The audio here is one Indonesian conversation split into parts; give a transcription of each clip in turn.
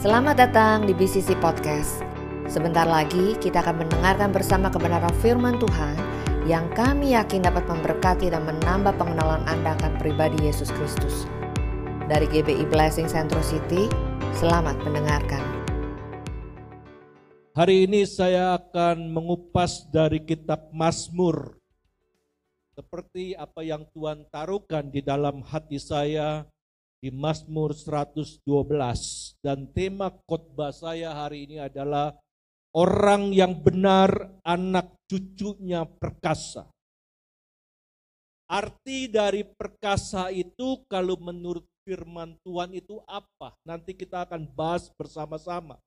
Selamat datang di BCC Podcast. Sebentar lagi kita akan mendengarkan bersama kebenaran firman Tuhan yang kami yakin dapat memberkati dan menambah pengenalan Anda akan pribadi Yesus Kristus. Dari GBI Blessing Central City, selamat mendengarkan. Hari ini saya akan mengupas dari kitab Mazmur. Seperti apa yang Tuhan taruhkan di dalam hati saya di Mazmur 112 dan tema khotbah saya hari ini adalah orang yang benar anak cucunya perkasa. Arti dari perkasa itu kalau menurut firman Tuhan itu apa? Nanti kita akan bahas bersama-sama.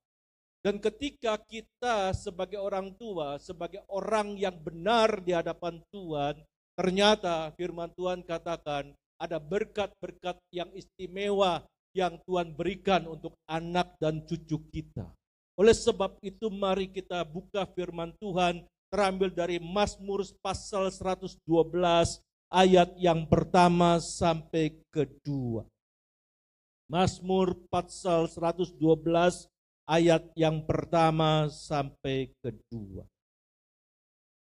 Dan ketika kita sebagai orang tua, sebagai orang yang benar di hadapan Tuhan, ternyata firman Tuhan katakan ada berkat-berkat yang istimewa yang Tuhan berikan untuk anak dan cucu kita. Oleh sebab itu mari kita buka firman Tuhan terambil dari Mazmur pasal 112 ayat yang pertama sampai kedua. Mazmur pasal 112 ayat yang pertama sampai kedua.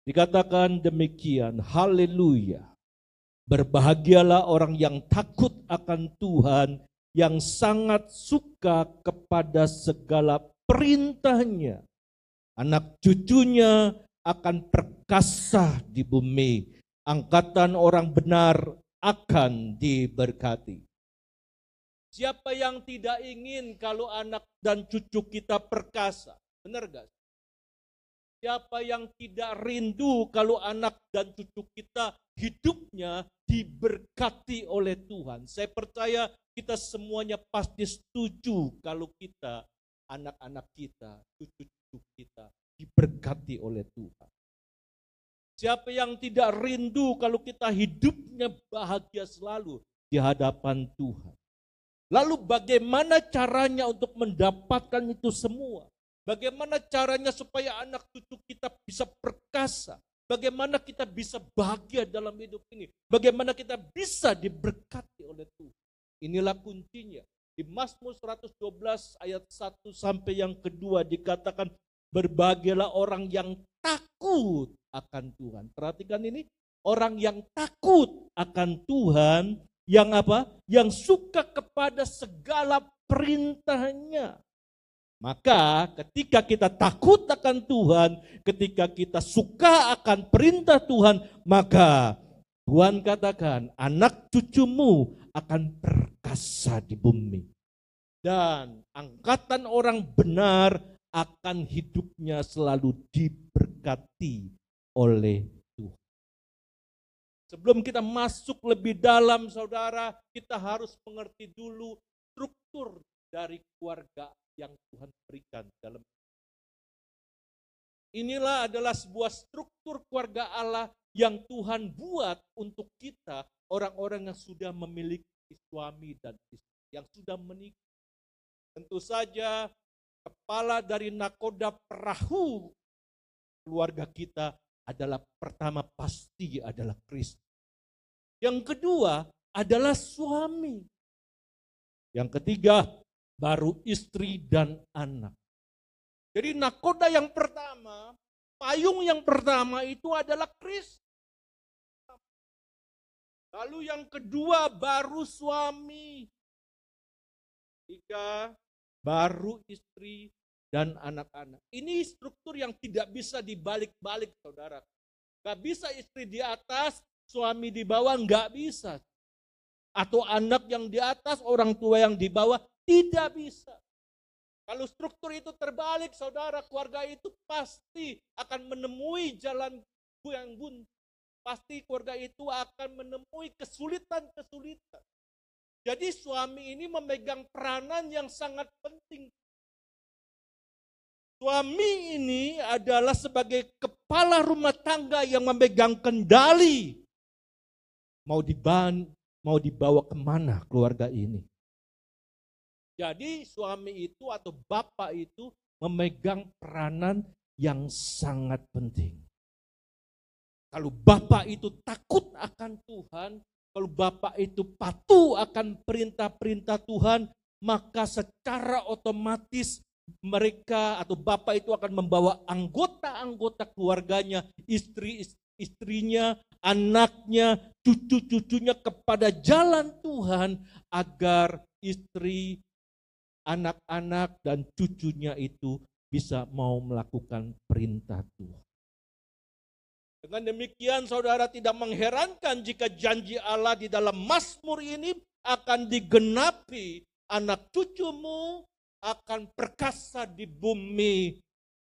Dikatakan demikian, haleluya. Berbahagialah orang yang takut akan Tuhan, yang sangat suka kepada segala perintahnya. Anak cucunya akan perkasa di bumi. Angkatan orang benar akan diberkati. Siapa yang tidak ingin kalau anak dan cucu kita perkasa? Benar gak? Siapa yang tidak rindu kalau anak dan cucu kita hidupnya diberkati oleh Tuhan? Saya percaya kita semuanya pasti setuju kalau kita, anak-anak kita, cucu-cucu kita diberkati oleh Tuhan. Siapa yang tidak rindu kalau kita hidupnya bahagia selalu di hadapan Tuhan? Lalu bagaimana caranya untuk mendapatkan itu semua? Bagaimana caranya supaya anak cucu kita bisa perkasa? Bagaimana kita bisa bahagia dalam hidup ini? Bagaimana kita bisa diberkati oleh Tuhan? Inilah kuncinya. Di Mazmur 112 ayat 1 sampai yang kedua dikatakan berbahagialah orang yang takut akan Tuhan. Perhatikan ini, orang yang takut akan Tuhan yang apa? Yang suka kepada segala perintahnya. Maka ketika kita takut akan Tuhan, ketika kita suka akan perintah Tuhan, maka Tuhan katakan anak cucumu akan perkasa di bumi. Dan angkatan orang benar akan hidupnya selalu diberkati oleh Tuhan. Sebelum kita masuk lebih dalam saudara, kita harus mengerti dulu struktur dari keluarga yang Tuhan berikan dalam Inilah adalah sebuah struktur keluarga Allah yang Tuhan buat untuk kita orang-orang yang sudah memiliki suami dan istri, yang sudah menikah. Tentu saja kepala dari nakoda perahu keluarga kita adalah pertama pasti adalah Kristus. Yang kedua adalah suami. Yang ketiga baru istri dan anak. Jadi nakoda yang pertama, payung yang pertama itu adalah Kristus. Lalu yang kedua baru suami. Tiga, baru istri dan anak-anak. Ini struktur yang tidak bisa dibalik-balik saudara. Gak bisa istri di atas, suami di bawah, gak bisa. Atau anak yang di atas, orang tua yang di bawah, tidak bisa. Kalau struktur itu terbalik, saudara, keluarga itu pasti akan menemui jalan yang buntu. Pasti keluarga itu akan menemui kesulitan-kesulitan. Jadi suami ini memegang peranan yang sangat penting. Suami ini adalah sebagai kepala rumah tangga yang memegang kendali. Mau diban, mau dibawa ke mana keluarga ini. Jadi suami itu atau bapak itu memegang peranan yang sangat penting. Kalau bapak itu takut akan Tuhan, kalau bapak itu patuh akan perintah-perintah Tuhan, maka secara otomatis mereka atau bapak itu akan membawa anggota-anggota keluarganya, istri istrinya, anaknya, cucu-cucunya kepada jalan Tuhan agar istri, anak-anak dan cucunya itu bisa mau melakukan perintah Tuhan. Dengan demikian saudara tidak mengherankan jika janji Allah di dalam Mazmur ini akan digenapi anak cucumu akan perkasa di bumi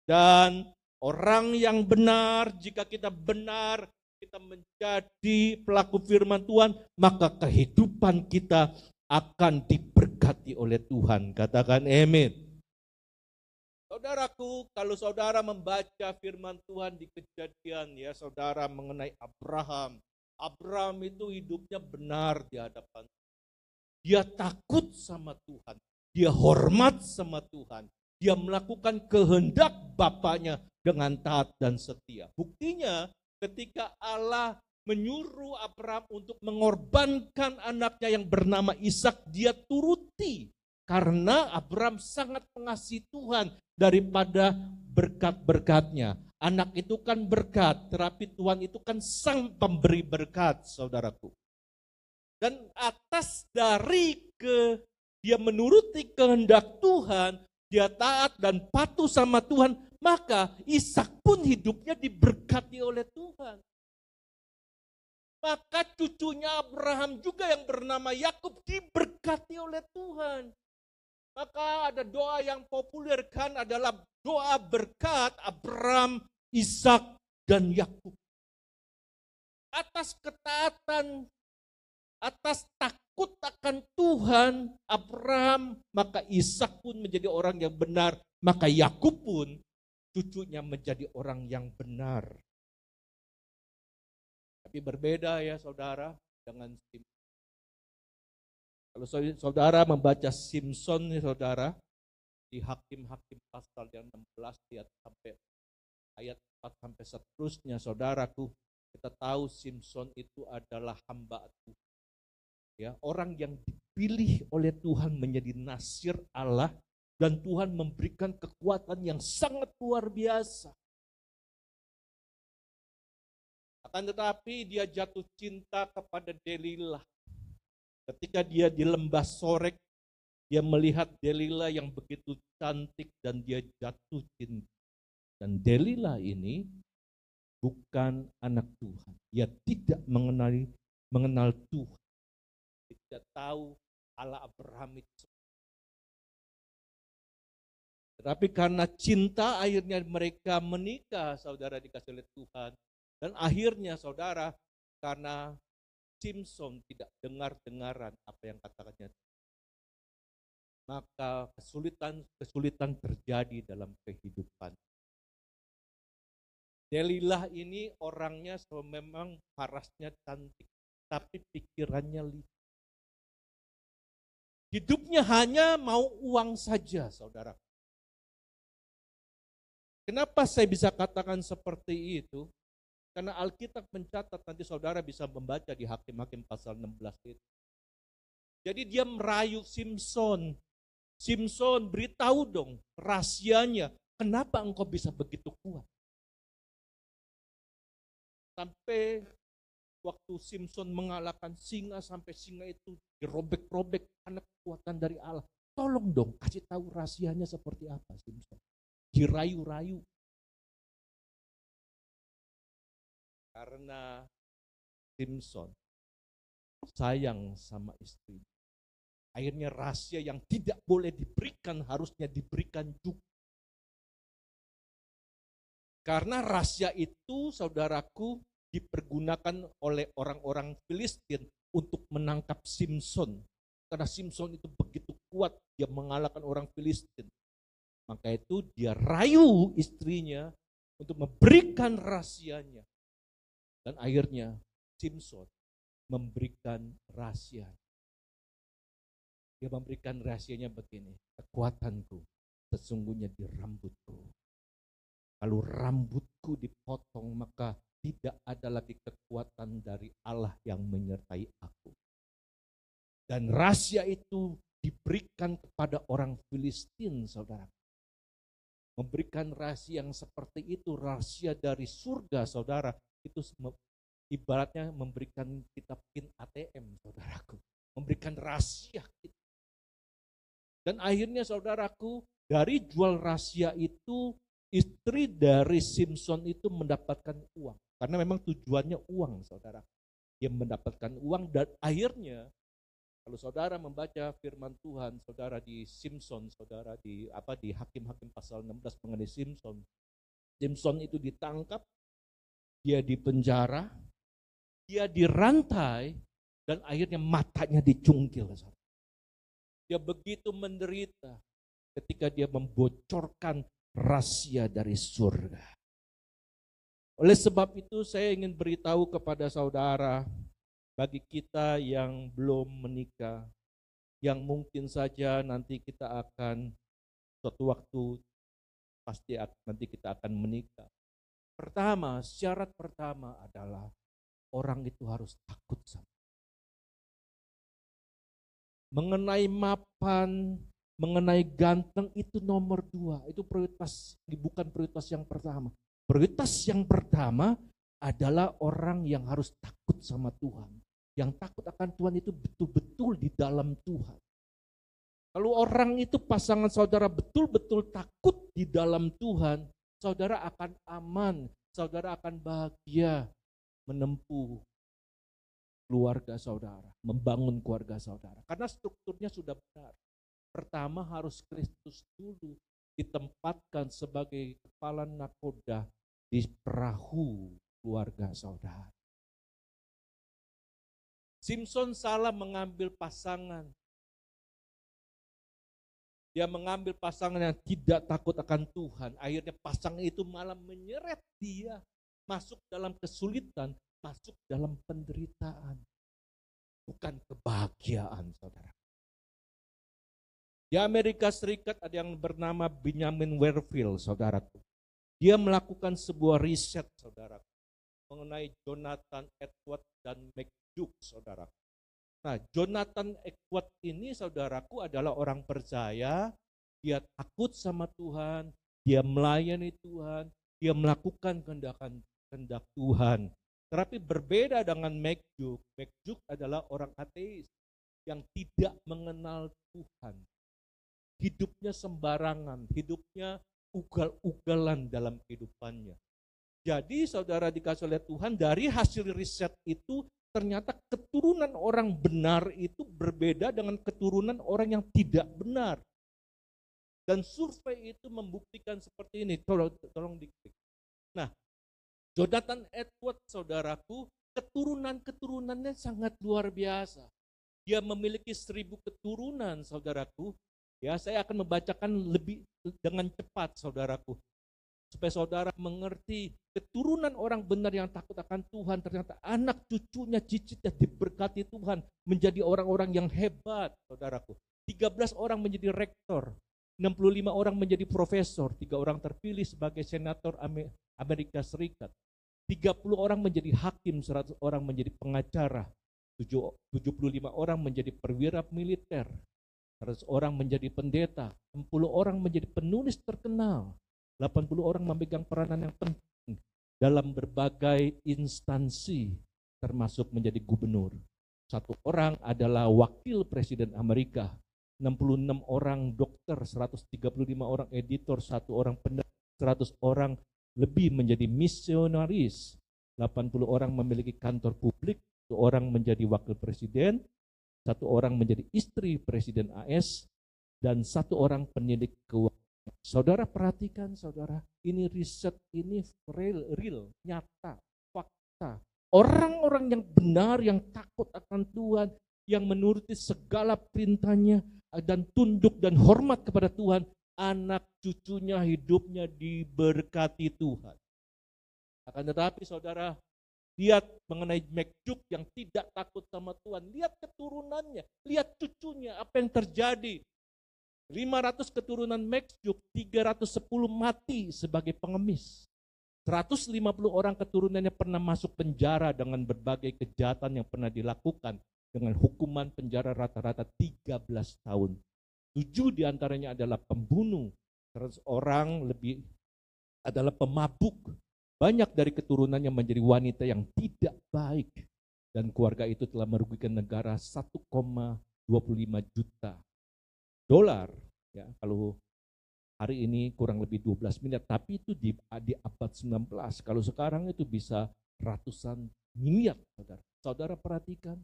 dan orang yang benar jika kita benar kita menjadi pelaku firman Tuhan maka kehidupan kita akan diberkati oleh Tuhan katakan amin Saudaraku, kalau saudara membaca firman Tuhan di kejadian ya, saudara mengenai Abraham. Abraham itu hidupnya benar di hadapan dia takut sama Tuhan. Dia hormat sama Tuhan. Dia melakukan kehendak Bapaknya dengan taat dan setia. Buktinya ketika Allah menyuruh Abraham untuk mengorbankan anaknya yang bernama Ishak, dia turuti karena Abraham sangat mengasihi Tuhan daripada berkat-berkatnya. Anak itu kan berkat, tetapi Tuhan itu kan sang pemberi berkat, saudaraku. Dan atas dari ke dia menuruti kehendak Tuhan, dia taat dan patuh sama Tuhan, maka Ishak pun hidupnya diberkati oleh Tuhan. Maka cucunya Abraham juga yang bernama Yakub diberkati oleh Tuhan. Maka ada doa yang populer kan adalah doa berkat Abraham, Ishak, dan Yakub. Atas ketaatan atas takut akan Tuhan Abraham, maka Ishak pun menjadi orang yang benar, maka Yakub pun cucunya menjadi orang yang benar. Tapi berbeda ya saudara dengan Simpson. Kalau saudara membaca Simpson nih saudara, di Hakim-Hakim pasal yang 16 lihat sampai ayat 4 sampai seterusnya saudaraku, kita tahu Simpson itu adalah hamba Tuhan ya orang yang dipilih oleh Tuhan menjadi nasir Allah dan Tuhan memberikan kekuatan yang sangat luar biasa. Akan tetapi dia jatuh cinta kepada Delilah. Ketika dia di lembah Sorek, dia melihat Delilah yang begitu cantik dan dia jatuh cinta. Dan Delilah ini bukan anak Tuhan. Dia tidak mengenali mengenal Tuhan tidak tahu Allah Abraham itu. Tetapi karena cinta akhirnya mereka menikah, saudara dikasih oleh Tuhan. Dan akhirnya saudara, karena Simpson tidak dengar-dengaran apa yang katakannya. Maka kesulitan-kesulitan terjadi dalam kehidupan. Delilah ini orangnya memang parasnya cantik, tapi pikirannya licik. Hidupnya hanya mau uang saja, saudara. Kenapa saya bisa katakan seperti itu? Karena Alkitab mencatat nanti saudara bisa membaca di Hakim-Hakim pasal 16 itu. Jadi dia merayu Simpson. Simpson beritahu dong rahasianya. Kenapa engkau bisa begitu kuat? Sampai waktu Simpson mengalahkan singa sampai singa itu dirobek-robek karena kekuatan dari Allah. Tolong dong kasih tahu rahasianya seperti apa Simpson. Dirayu-rayu. Karena Simpson sayang sama istri. Akhirnya rahasia yang tidak boleh diberikan harusnya diberikan juga. Karena rahasia itu saudaraku dipergunakan oleh orang-orang Filistin untuk menangkap Simpson. Karena Simpson itu begitu kuat, dia mengalahkan orang Filistin. Maka itu dia rayu istrinya untuk memberikan rahasianya. Dan akhirnya Simpson memberikan rahasia. Dia memberikan rahasianya begini, kekuatanku sesungguhnya di rambutku. Kalau rambutku dipotong maka tidak ada lagi kekuatan dari Allah yang menyertai aku. Dan rahasia itu diberikan kepada orang Filistin, saudara. Memberikan rahasia yang seperti itu, rahasia dari surga, saudara, itu ibaratnya memberikan kita pin ATM, saudaraku. Memberikan rahasia kita. Dan akhirnya saudaraku, dari jual rahasia itu, istri dari Simpson itu mendapatkan uang. Karena memang tujuannya uang, saudara. Dia mendapatkan uang dan akhirnya kalau saudara membaca firman Tuhan, saudara di Simpson, saudara di apa di Hakim-hakim pasal 16 mengenai Simpson. Simpson itu ditangkap, dia dipenjara, dia dirantai dan akhirnya matanya dicungkil. Dia begitu menderita ketika dia membocorkan rahasia dari surga. Oleh sebab itu saya ingin beritahu kepada saudara, bagi kita yang belum menikah, yang mungkin saja nanti kita akan suatu waktu pasti nanti kita akan menikah. Pertama, syarat pertama adalah orang itu harus takut sama. Mengenai mapan, mengenai ganteng itu nomor dua, itu prioritas, bukan prioritas yang pertama. Prioritas yang pertama adalah orang yang harus takut sama Tuhan. Yang takut akan Tuhan itu betul-betul di dalam Tuhan. Kalau orang itu pasangan saudara betul-betul takut di dalam Tuhan, saudara akan aman, saudara akan bahagia menempuh keluarga saudara, membangun keluarga saudara. Karena strukturnya sudah benar. Pertama harus Kristus dulu ditempatkan sebagai kepala nakoda di perahu keluarga saudara. Simpson salah mengambil pasangan. Dia mengambil pasangan yang tidak takut akan Tuhan. Akhirnya pasangan itu malah menyeret dia masuk dalam kesulitan, masuk dalam penderitaan. Bukan kebahagiaan, saudara. Di Amerika Serikat ada yang bernama Benjamin Werfield, saudaraku. Dia melakukan sebuah riset, saudaraku mengenai Jonathan Edward dan McDuke, saudara. Nah, Jonathan Edward ini, saudaraku, adalah orang percaya, dia takut sama Tuhan, dia melayani Tuhan, dia melakukan kehendakan kehendak Tuhan. Tetapi berbeda dengan McDuke. McDuke adalah orang ateis yang tidak mengenal Tuhan. Hidupnya sembarangan, hidupnya ugal-ugalan dalam kehidupannya. Jadi saudara dikasih oleh Tuhan dari hasil riset itu ternyata keturunan orang benar itu berbeda dengan keturunan orang yang tidak benar. Dan survei itu membuktikan seperti ini. Tolong, tolong diklik. Nah, Jonathan Edward saudaraku, keturunan-keturunannya sangat luar biasa. Dia memiliki seribu keturunan saudaraku. Ya, saya akan membacakan lebih dengan cepat saudaraku supaya saudara mengerti keturunan orang benar yang takut akan Tuhan. Ternyata anak cucunya cicitnya diberkati Tuhan menjadi orang-orang yang hebat saudaraku. 13 orang menjadi rektor 65 orang menjadi profesor tiga orang terpilih sebagai senator Amerika Serikat. 30 orang menjadi hakim 100 orang menjadi pengacara 75 orang menjadi perwira militer 100 orang menjadi pendeta 60 orang menjadi penulis terkenal 80 orang memegang peranan yang penting dalam berbagai instansi termasuk menjadi gubernur. Satu orang adalah wakil presiden Amerika, 66 orang dokter, 135 orang editor, satu orang pendeta, 100 orang lebih menjadi misionaris, 80 orang memiliki kantor publik, satu orang menjadi wakil presiden, satu orang menjadi istri presiden AS, dan satu orang penyidik keuangan Saudara perhatikan saudara, ini riset ini real, real, nyata, fakta. Orang-orang yang benar, yang takut akan Tuhan, yang menuruti segala perintahnya dan tunduk dan hormat kepada Tuhan, anak cucunya hidupnya diberkati Tuhan. Akan tetapi saudara, lihat mengenai McJuk yang tidak takut sama Tuhan, lihat keturunannya, lihat cucunya, apa yang terjadi. 500 keturunan Mexjuk, 310 mati sebagai pengemis. 150 orang keturunannya pernah masuk penjara dengan berbagai kejahatan yang pernah dilakukan. dengan hukuman penjara rata-rata 13 tahun. Tujuh di antaranya adalah pembunuh, terus orang lebih adalah pemabuk. Banyak dari keturunannya menjadi wanita yang tidak baik. Dan keluarga itu telah merugikan negara 1,25 juta dolar. Ya, kalau hari ini kurang lebih 12 miliar, tapi itu di, di abad 19. Kalau sekarang itu bisa ratusan miliar, saudara. Saudara perhatikan,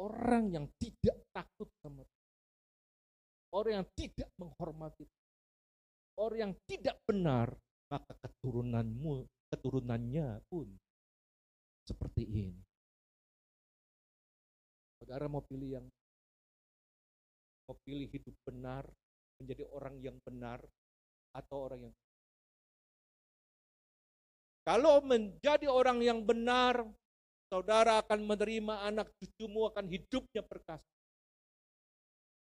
orang yang tidak takut sama orang yang tidak menghormati, orang yang tidak benar, maka keturunanmu, keturunannya pun seperti ini. Saudara mau pilih yang mau pilih hidup benar, menjadi orang yang benar, atau orang yang kalau menjadi orang yang benar, saudara akan menerima anak cucumu akan hidupnya perkasa.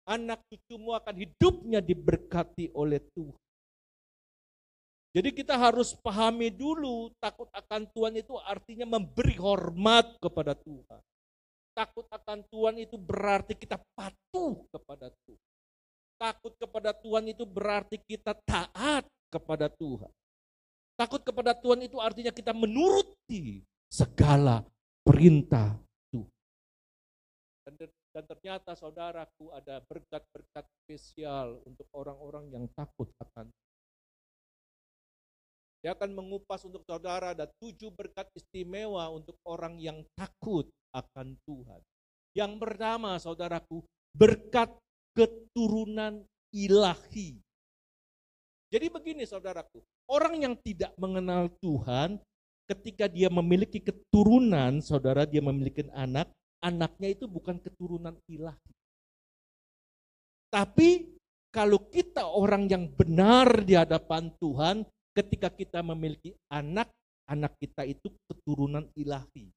Anak cucumu akan hidupnya diberkati oleh Tuhan. Jadi kita harus pahami dulu takut akan Tuhan itu artinya memberi hormat kepada Tuhan. Takut akan Tuhan itu berarti kita patuh kepada Tuhan. Takut kepada Tuhan itu berarti kita taat kepada Tuhan. Takut kepada Tuhan itu artinya kita menuruti segala perintah Tuhan. Dan, ternyata saudaraku ada berkat-berkat spesial untuk orang-orang yang takut akan dia akan mengupas untuk saudara ada tujuh berkat istimewa untuk orang yang takut akan Tuhan. Yang pertama saudaraku, berkat keturunan ilahi. Jadi begini saudaraku, orang yang tidak mengenal Tuhan, ketika dia memiliki keturunan, saudara dia memiliki anak, anaknya itu bukan keturunan ilahi. Tapi kalau kita orang yang benar di hadapan Tuhan, ketika kita memiliki anak, anak kita itu keturunan ilahi.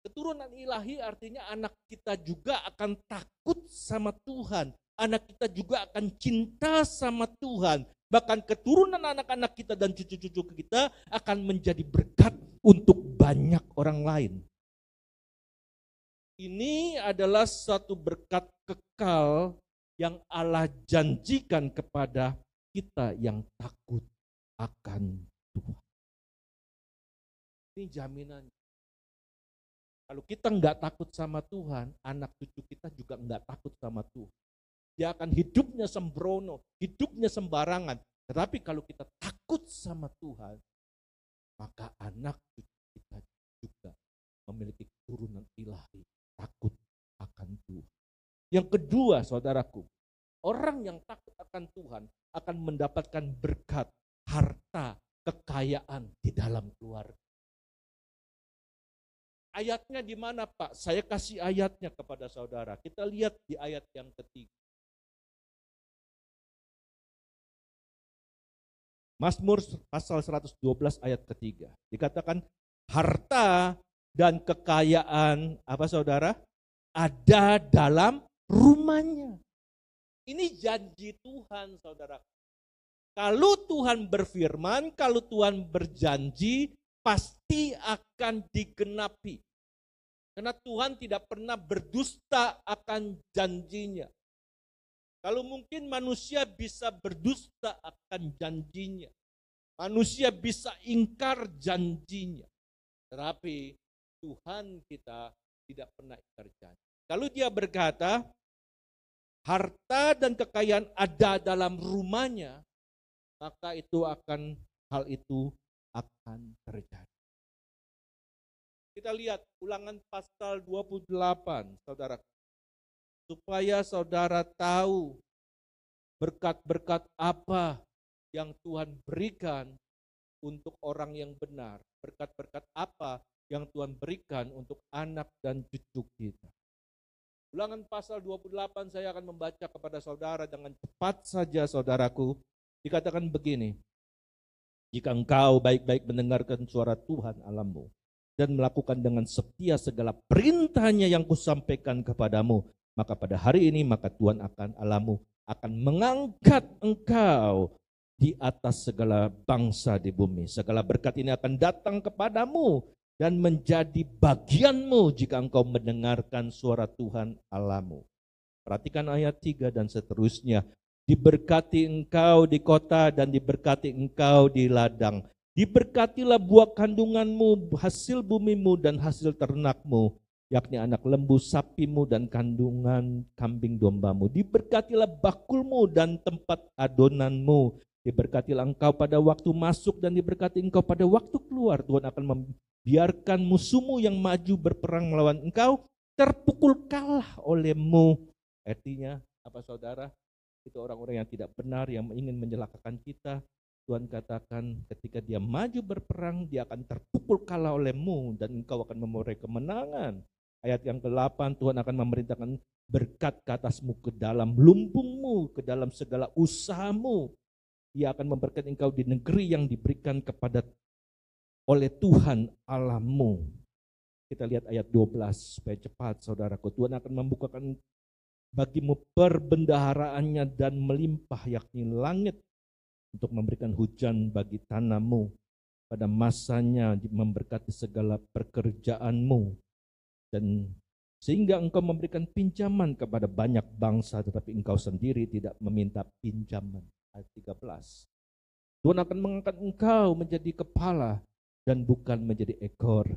Keturunan ilahi artinya anak kita juga akan takut sama Tuhan. Anak kita juga akan cinta sama Tuhan. Bahkan keturunan anak-anak kita dan cucu-cucu kita akan menjadi berkat untuk banyak orang lain. Ini adalah satu berkat kekal yang Allah janjikan kepada kita yang takut akan Tuhan. Ini jaminannya. Kalau kita nggak takut sama Tuhan, anak cucu kita juga nggak takut sama Tuhan. Dia akan hidupnya sembrono, hidupnya sembarangan. Tetapi kalau kita takut sama Tuhan, maka anak cucu kita juga memiliki turunan ilahi, takut akan Tuhan. Yang kedua, saudaraku, orang yang takut akan Tuhan akan mendapatkan berkat, harta, kekayaan di dalam keluarga. Ayatnya di mana Pak? Saya kasih ayatnya kepada saudara. Kita lihat di ayat yang ketiga. Mazmur pasal 112 ayat ketiga. Dikatakan harta dan kekayaan apa saudara? Ada dalam rumahnya. Ini janji Tuhan saudara. Kalau Tuhan berfirman, kalau Tuhan berjanji, pasti akan digenapi. Karena Tuhan tidak pernah berdusta akan janjinya. Kalau mungkin manusia bisa berdusta akan janjinya. Manusia bisa ingkar janjinya. Tetapi Tuhan kita tidak pernah ingkar janji. Kalau dia berkata, harta dan kekayaan ada dalam rumahnya, maka itu akan hal itu akan terjadi. Kita lihat ulangan pasal 28, saudara. Supaya saudara tahu berkat-berkat apa yang Tuhan berikan untuk orang yang benar. Berkat-berkat apa yang Tuhan berikan untuk anak dan cucu kita. Ulangan pasal 28 saya akan membaca kepada saudara dengan cepat saja saudaraku. Dikatakan begini, jika engkau baik-baik mendengarkan suara Tuhan Allahmu dan melakukan dengan setia segala perintahnya yang kusampaikan kepadamu, maka pada hari ini maka Tuhan akan alamu akan mengangkat engkau di atas segala bangsa di bumi. Segala berkat ini akan datang kepadamu dan menjadi bagianmu jika engkau mendengarkan suara Tuhan Allahmu. Perhatikan ayat 3 dan seterusnya. Diberkati engkau di kota dan diberkati engkau di ladang. Diberkatilah buah kandunganmu, hasil bumimu dan hasil ternakmu, yakni anak lembu sapimu dan kandungan kambing dombamu. Diberkatilah bakulmu dan tempat adonanmu. Diberkatilah engkau pada waktu masuk dan diberkati engkau pada waktu keluar. Tuhan akan Biarkan musuhmu yang maju berperang melawan engkau terpukul kalah olehmu. Artinya apa saudara? Itu orang-orang yang tidak benar yang ingin menjelakakan kita. Tuhan katakan ketika dia maju berperang dia akan terpukul kalah olehmu dan engkau akan memperoleh kemenangan. Ayat yang ke-8 Tuhan akan memerintahkan berkat ke atasmu ke dalam lumbungmu, ke dalam segala usahamu. Ia akan memberkati engkau di negeri yang diberikan kepada oleh Tuhan Allahmu. Kita lihat ayat 12 supaya cepat saudaraku. Tuhan akan membukakan bagimu perbendaharaannya dan melimpah yakni langit untuk memberikan hujan bagi tanahmu. Pada masanya memberkati segala pekerjaanmu. Dan sehingga engkau memberikan pinjaman kepada banyak bangsa tetapi engkau sendiri tidak meminta pinjaman. Ayat 13 Tuhan akan mengangkat engkau menjadi kepala dan bukan menjadi ekor.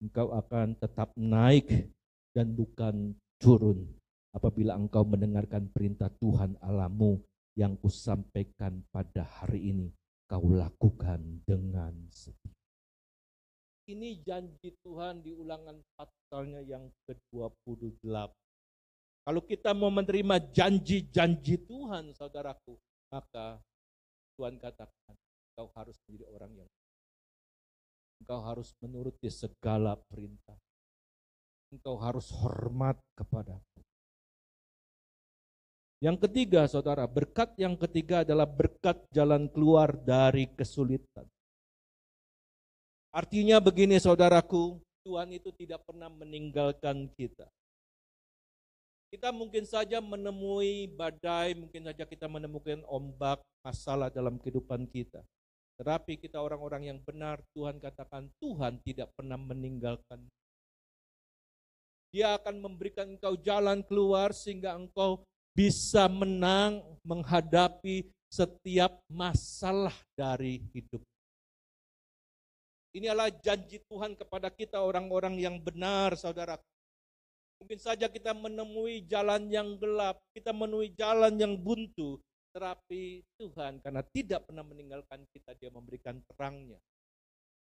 Engkau akan tetap naik dan bukan turun apabila engkau mendengarkan perintah Tuhan Alamu yang kusampaikan pada hari ini. Kau lakukan dengan setia. Ini janji Tuhan di ulangan pasalnya yang ke-28. Kalau kita mau menerima janji-janji Tuhan, saudaraku, maka Tuhan katakan, kau harus menjadi orang yang Engkau harus menuruti segala perintah. Engkau harus hormat kepadaku. Yang ketiga, saudara, berkat yang ketiga adalah berkat jalan keluar dari kesulitan. Artinya begini, saudaraku, Tuhan itu tidak pernah meninggalkan kita. Kita mungkin saja menemui badai, mungkin saja kita menemukan ombak, masalah dalam kehidupan kita. Tetapi kita orang-orang yang benar, Tuhan katakan Tuhan tidak pernah meninggalkan. Dia akan memberikan engkau jalan keluar sehingga engkau bisa menang menghadapi setiap masalah dari hidup. Ini adalah janji Tuhan kepada kita orang-orang yang benar, saudara. Mungkin saja kita menemui jalan yang gelap, kita menemui jalan yang buntu, terapi Tuhan karena tidak pernah meninggalkan kita, dia memberikan terangnya.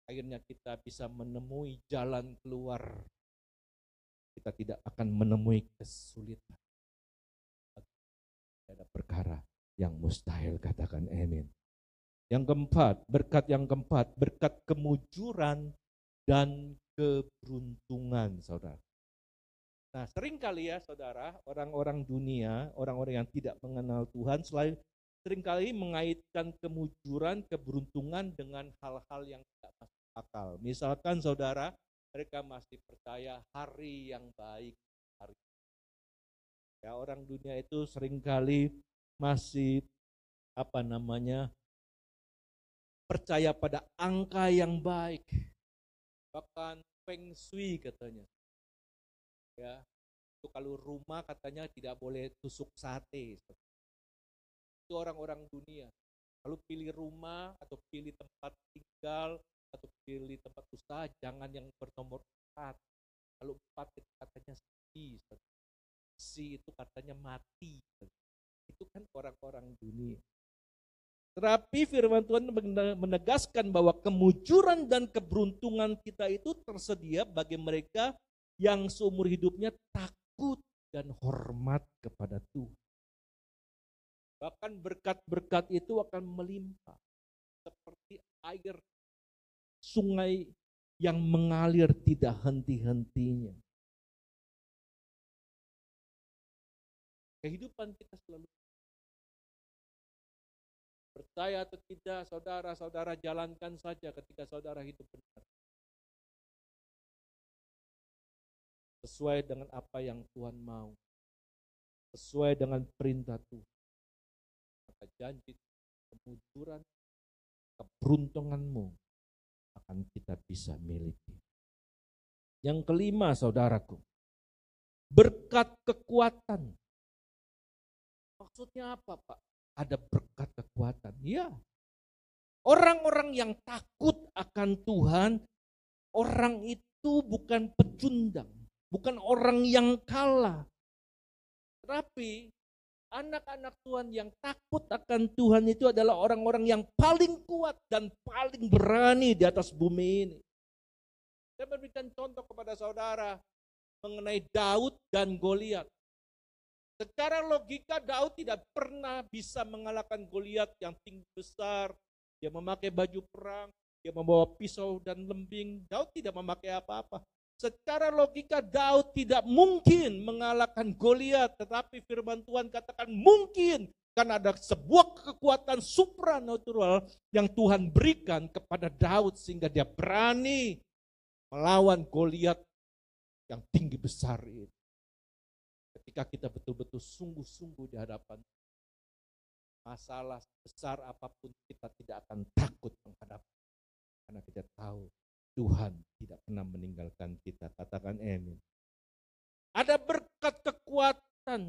Akhirnya kita bisa menemui jalan keluar. Kita tidak akan menemui kesulitan. Ada perkara yang mustahil katakan amin. Yang keempat, berkat yang keempat, berkat kemujuran dan keberuntungan, saudara. Nah, sering kali ya saudara, orang-orang dunia, orang-orang yang tidak mengenal Tuhan, selain sering kali mengaitkan kemujuran, keberuntungan dengan hal-hal yang tidak masuk akal. Misalkan saudara, mereka masih percaya hari yang baik, hari Ya, orang dunia itu sering kali masih apa namanya percaya pada angka yang baik. Bahkan feng shui katanya. Ya itu kalau rumah katanya tidak boleh tusuk sate. Itu orang-orang dunia. Kalau pilih rumah atau pilih tempat tinggal atau pilih tempat usaha jangan yang bernomor empat. Kalau empat itu katanya si si itu katanya mati itu kan orang-orang dunia tetapi firman Tuhan menegaskan bahwa kemujuran dan keberuntungan kita itu tersedia bagi mereka yang seumur hidupnya takut dan hormat kepada Tuhan. Bahkan berkat-berkat itu akan melimpah seperti air sungai yang mengalir tidak henti-hentinya. Kehidupan kita selalu percaya atau tidak, saudara-saudara jalankan saja ketika saudara hidup benar. sesuai dengan apa yang Tuhan mau, sesuai dengan perintah Tuhan. Maka janji kemujuran, keberuntunganmu akan kita bisa miliki. Yang kelima saudaraku, berkat kekuatan. Maksudnya apa Pak? Ada berkat kekuatan. Ya, orang-orang yang takut akan Tuhan, orang itu bukan pecundang, bukan orang yang kalah. Tapi anak-anak Tuhan yang takut akan Tuhan itu adalah orang-orang yang paling kuat dan paling berani di atas bumi ini. Saya memberikan contoh kepada saudara mengenai Daud dan Goliat. Secara logika Daud tidak pernah bisa mengalahkan Goliat yang tinggi besar. Dia memakai baju perang, dia membawa pisau dan lembing. Daud tidak memakai apa-apa. Secara logika Daud tidak mungkin mengalahkan Goliat, tetapi firman Tuhan katakan mungkin karena ada sebuah kekuatan supranatural yang Tuhan berikan kepada Daud sehingga dia berani melawan Goliat yang tinggi besar ini. Ketika kita betul-betul sungguh-sungguh di hadapan masalah besar apa pun kita tidak akan takut menghadapi karena kita tahu Tuhan tidak pernah meninggalkan kita. Katakan amin. Ada berkat kekuatan.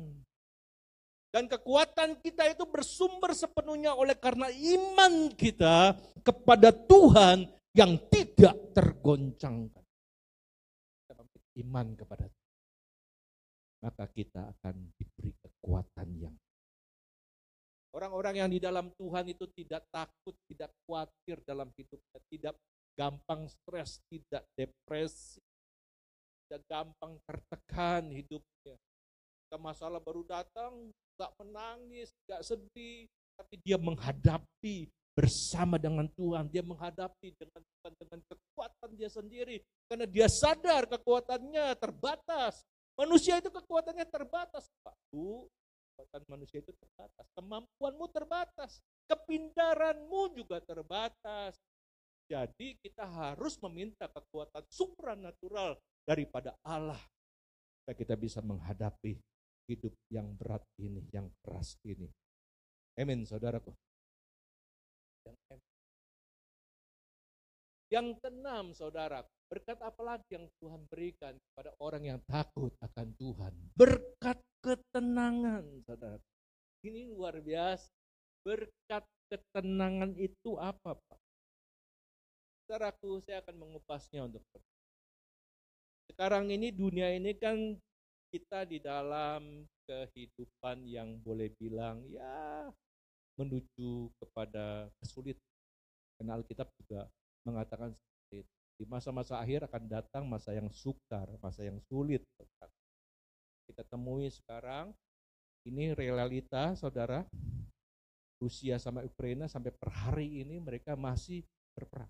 Dan kekuatan kita itu bersumber sepenuhnya oleh karena iman kita kepada Tuhan yang tidak tergoncangkan. Iman kepada Tuhan. Maka kita akan diberi kekuatan yang Orang-orang yang di dalam Tuhan itu tidak takut, tidak khawatir dalam hidupnya, tidak gampang stres, tidak depresi, tidak gampang tertekan hidupnya. Jika masalah baru datang, tak menangis, tidak sedih, tapi dia menghadapi bersama dengan Tuhan. Dia menghadapi dengan dengan kekuatan dia sendiri. Karena dia sadar kekuatannya terbatas. Manusia itu kekuatannya terbatas. Pak, Bu, kekuatan manusia itu terbatas. Kemampuanmu terbatas. Kepindaranmu juga terbatas. Jadi kita harus meminta kekuatan supranatural daripada Allah supaya kita bisa menghadapi hidup yang berat ini, yang keras ini. Amin, saudaraku. Yang, yang keenam, saudara, berkat apa lagi yang Tuhan berikan kepada orang yang takut akan Tuhan? Berkat ketenangan, saudara. Ini luar biasa. Berkat ketenangan itu apa, Pak? Saudaraku, saya akan mengupasnya untuk sekarang ini dunia ini kan kita di dalam kehidupan yang boleh bilang ya menuju kepada kesulitan. Karena Alkitab juga mengatakan seperti itu. Di masa-masa akhir akan datang masa yang sukar, masa yang sulit. Kita temui sekarang, ini realita saudara, Rusia sama Ukraina sampai per hari ini mereka masih berperang.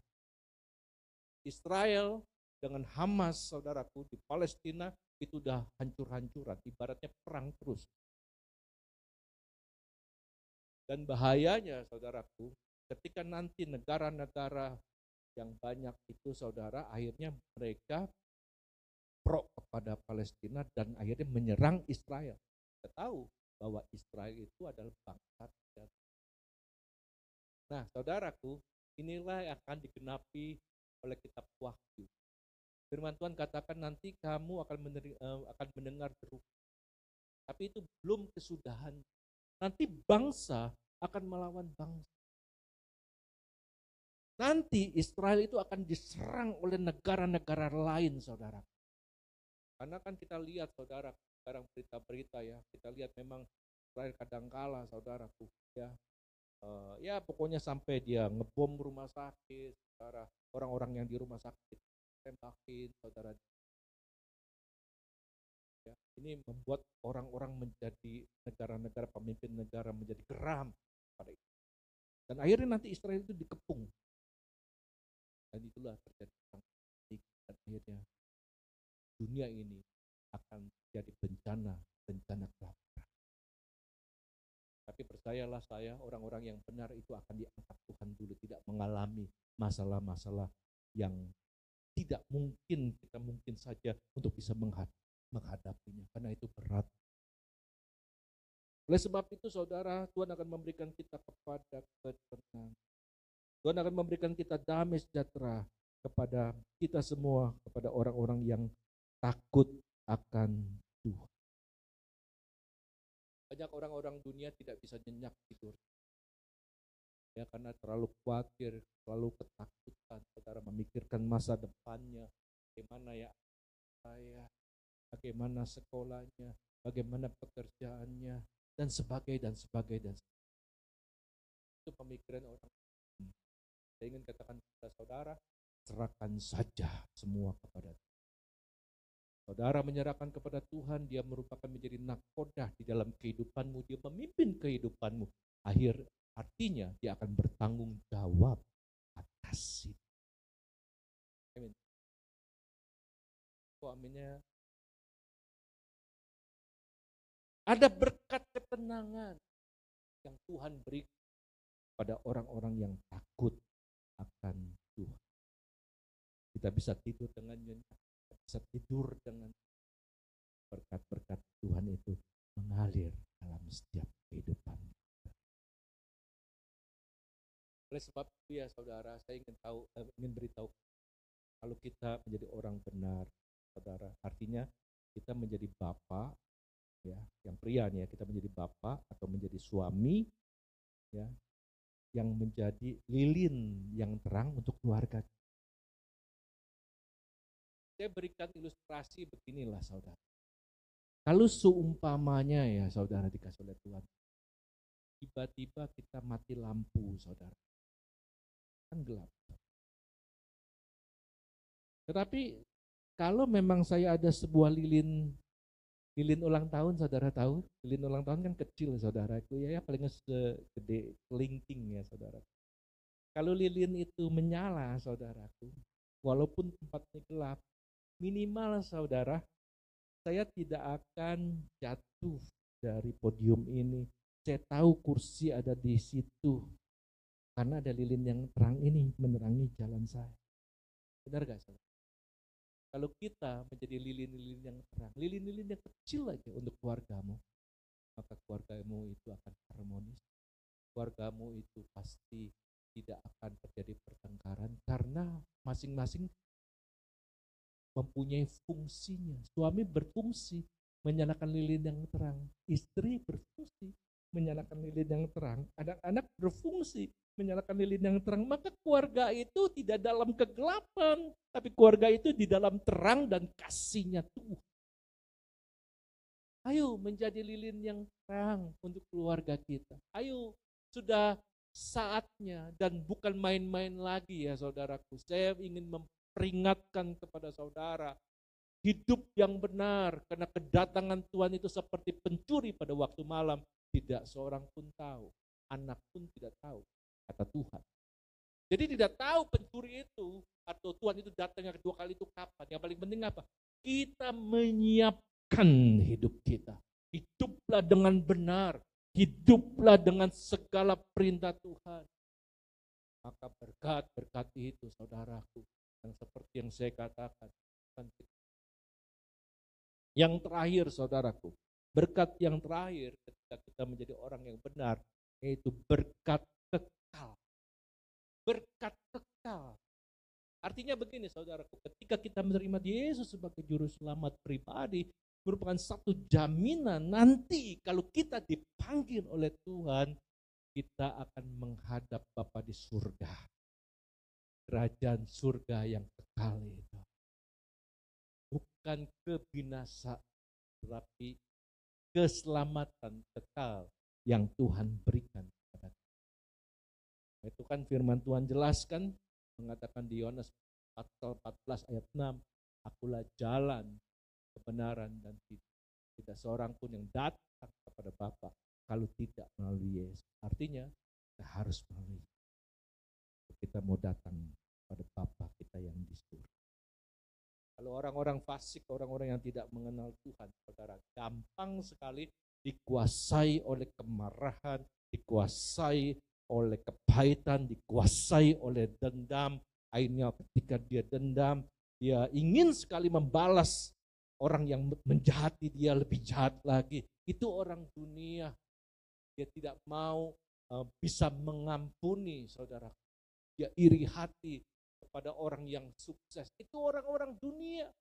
Israel dengan Hamas, saudaraku, di Palestina itu udah hancur-hancuran, ibaratnya perang terus. Dan bahayanya, saudaraku, ketika nanti negara-negara yang banyak itu, saudara, akhirnya mereka pro kepada Palestina dan akhirnya menyerang Israel. Kita tahu bahwa Israel itu adalah bangsa Nah, saudaraku, inilah yang akan digenapi oleh kitab Wahyu. Firman Tuhan katakan nanti kamu akan, meneri, uh, akan mendengar deru. Tapi itu belum kesudahan. Nanti bangsa akan melawan bangsa. Nanti Israel itu akan diserang oleh negara-negara lain, saudara. Karena kan kita lihat, saudara, sekarang berita-berita ya, kita lihat memang Israel kadang kalah, saudaraku, ya. Uh, ya pokoknya sampai dia ngebom rumah sakit, saudara orang-orang yang di rumah sakit tembakin saudara ya, ini membuat orang-orang menjadi negara-negara pemimpin negara menjadi geram pada itu dan akhirnya nanti Israel itu dikepung dan itulah terjadi dan akhirnya dunia ini akan jadi bencana bencana kelaparan tapi percayalah saya orang-orang yang benar itu akan diangkat Tuhan dulu tidak mengalami masalah-masalah yang tidak mungkin kita mungkin saja untuk bisa menghadapinya karena itu berat. Oleh sebab itu saudara, Tuhan akan memberikan kita kepada ketenangan. Tuhan akan memberikan kita damai sejahtera kepada kita semua, kepada orang-orang yang takut akan Tuhan. Banyak orang-orang dunia tidak bisa nyenyak tidur. Ya karena terlalu khawatir, terlalu ketakutan, saudara memikirkan masa depannya, bagaimana ya saya, bagaimana sekolahnya, bagaimana pekerjaannya, dan sebagainya dan sebagainya dan sebagainya. Itu pemikiran orang. Saya ingin katakan kepada saudara, serahkan saja semua kepada Tuhan. Saudara menyerahkan kepada Tuhan, dia merupakan menjadi nakodah di dalam kehidupanmu, dia memimpin kehidupanmu. Akhir artinya dia akan bertanggung jawab atas itu. Amin. Oh, aminnya. Ada berkat ketenangan yang Tuhan beri pada orang-orang yang takut akan Tuhan. Kita bisa tidur dengan nyenyak, kita bisa tidur dengan berkat-berkat Tuhan itu mengalir dalam setiap kehidupan. Oleh sebab itu ya saudara, saya ingin tahu, eh, ingin beritahu kalau kita menjadi orang benar, saudara, artinya kita menjadi bapak, ya, yang pria nih ya, kita menjadi bapak atau menjadi suami, ya, yang menjadi lilin yang terang untuk keluarga. Saya berikan ilustrasi beginilah saudara. Kalau seumpamanya ya saudara dikasih oleh Tuhan, tiba-tiba kita mati lampu saudara, kan gelap. Tetapi kalau memang saya ada sebuah lilin lilin ulang tahun saudara tahu? Lilin ulang tahun kan kecil saudaraku. Ya, ya paling segede kelingking ya saudara. Kalau lilin itu menyala saudaraku walaupun tempatnya gelap minimal saudara saya tidak akan jatuh dari podium ini. Saya tahu kursi ada di situ karena ada lilin yang terang ini menerangi jalan saya. Benar gak saudara kalau kita menjadi lilin-lilin yang terang, lilin-lilin yang kecil aja untuk keluargamu, maka keluargamu itu akan harmonis. Keluargamu itu pasti tidak akan terjadi pertengkaran karena masing-masing mempunyai fungsinya. Suami berfungsi menyalakan lilin yang terang, istri berfungsi menyalakan lilin yang terang, anak-anak berfungsi menyalakan lilin yang terang, maka keluarga itu tidak dalam kegelapan, tapi keluarga itu di dalam terang dan kasihnya Tuhan. Ayo menjadi lilin yang terang untuk keluarga kita. Ayo, sudah saatnya dan bukan main-main lagi ya saudaraku. Saya ingin memperingatkan kepada saudara, hidup yang benar karena kedatangan Tuhan itu seperti pencuri pada waktu malam tidak seorang pun tahu, anak pun tidak tahu, kata Tuhan. Jadi tidak tahu pencuri itu atau Tuhan itu datang yang kedua kali itu kapan. Yang paling penting apa? Kita menyiapkan hidup kita. Hiduplah dengan benar. Hiduplah dengan segala perintah Tuhan. Maka berkat-berkat itu saudaraku. Yang seperti yang saya katakan. Yang terakhir saudaraku. Berkat yang terakhir ketika kita menjadi orang yang benar, yaitu berkat kekal. Berkat kekal. Artinya begini saudaraku, ketika kita menerima Yesus sebagai juru selamat pribadi, merupakan satu jaminan nanti kalau kita dipanggil oleh Tuhan, kita akan menghadap Bapa di surga. Kerajaan surga yang kekal itu. Bukan kebinasaan, tetapi keselamatan kekal yang Tuhan berikan. Itu kan firman Tuhan jelaskan mengatakan di Yohanes pasal 14 ayat 6, akulah jalan, kebenaran dan hidup. Tidak seorang pun yang datang kepada Bapa kalau tidak melalui Yesus. Artinya kita harus melalui kita mau datang pada Bapa kita yang di surga. Kalau orang-orang fasik, orang-orang yang tidak mengenal Tuhan, saudara, gampang sekali dikuasai oleh kemarahan, dikuasai oleh kepahitan, dikuasai oleh dendam. Akhirnya ketika dia dendam, dia ingin sekali membalas orang yang menjahati dia lebih jahat lagi. Itu orang dunia. Dia tidak mau uh, bisa mengampuni saudara. Dia iri hati, kepada orang yang sukses. Itu orang-orang dunia.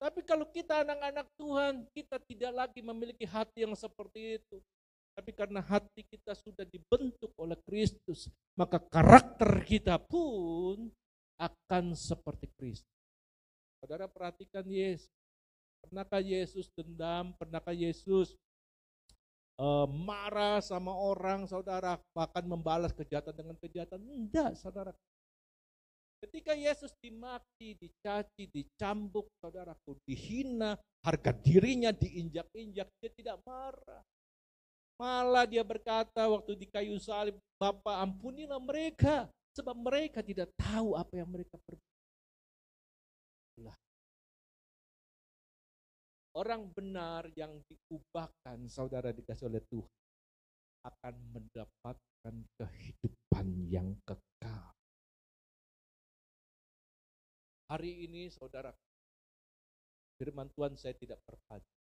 Tapi kalau kita anak-anak Tuhan, kita tidak lagi memiliki hati yang seperti itu. Tapi karena hati kita sudah dibentuk oleh Kristus, maka karakter kita pun akan seperti Kristus. Saudara perhatikan Yesus. Pernahkah Yesus dendam? Pernahkah Yesus uh, marah sama orang, saudara, bahkan membalas kejahatan dengan kejahatan? Tidak, saudara. Ketika Yesus dimaki, dicaci, dicambuk, saudaraku, dihina, harga dirinya diinjak-injak, dia tidak marah. Malah dia berkata waktu di kayu salib, Bapak ampunilah mereka, sebab mereka tidak tahu apa yang mereka perbuat. Orang benar yang diubahkan, saudara dikasih oleh Tuhan, akan mendapatkan kehidupan yang kekal. Hari ini saudara, firman Tuhan saya tidak perpanjang.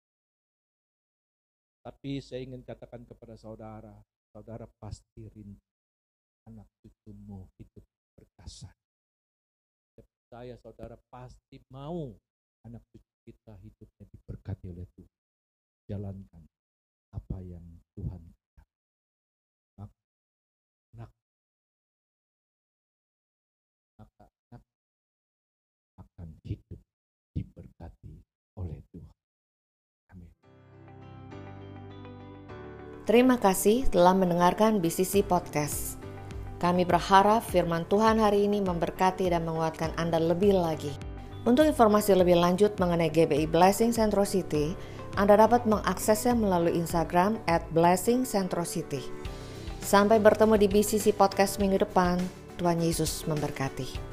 Tapi saya ingin katakan kepada saudara, saudara pasti rindu anak cucumu hidup perkasa. Saya saudara pasti mau anak cucu kita hidupnya diberkati oleh Tuhan. Jalankan apa yang Tuhan Terima kasih telah mendengarkan BCC Podcast. Kami berharap firman Tuhan hari ini memberkati dan menguatkan Anda lebih lagi. Untuk informasi lebih lanjut mengenai GBI Blessing Centro City, Anda dapat mengaksesnya melalui Instagram at Blessing Centro City. Sampai bertemu di BCC Podcast minggu depan. Tuhan Yesus memberkati.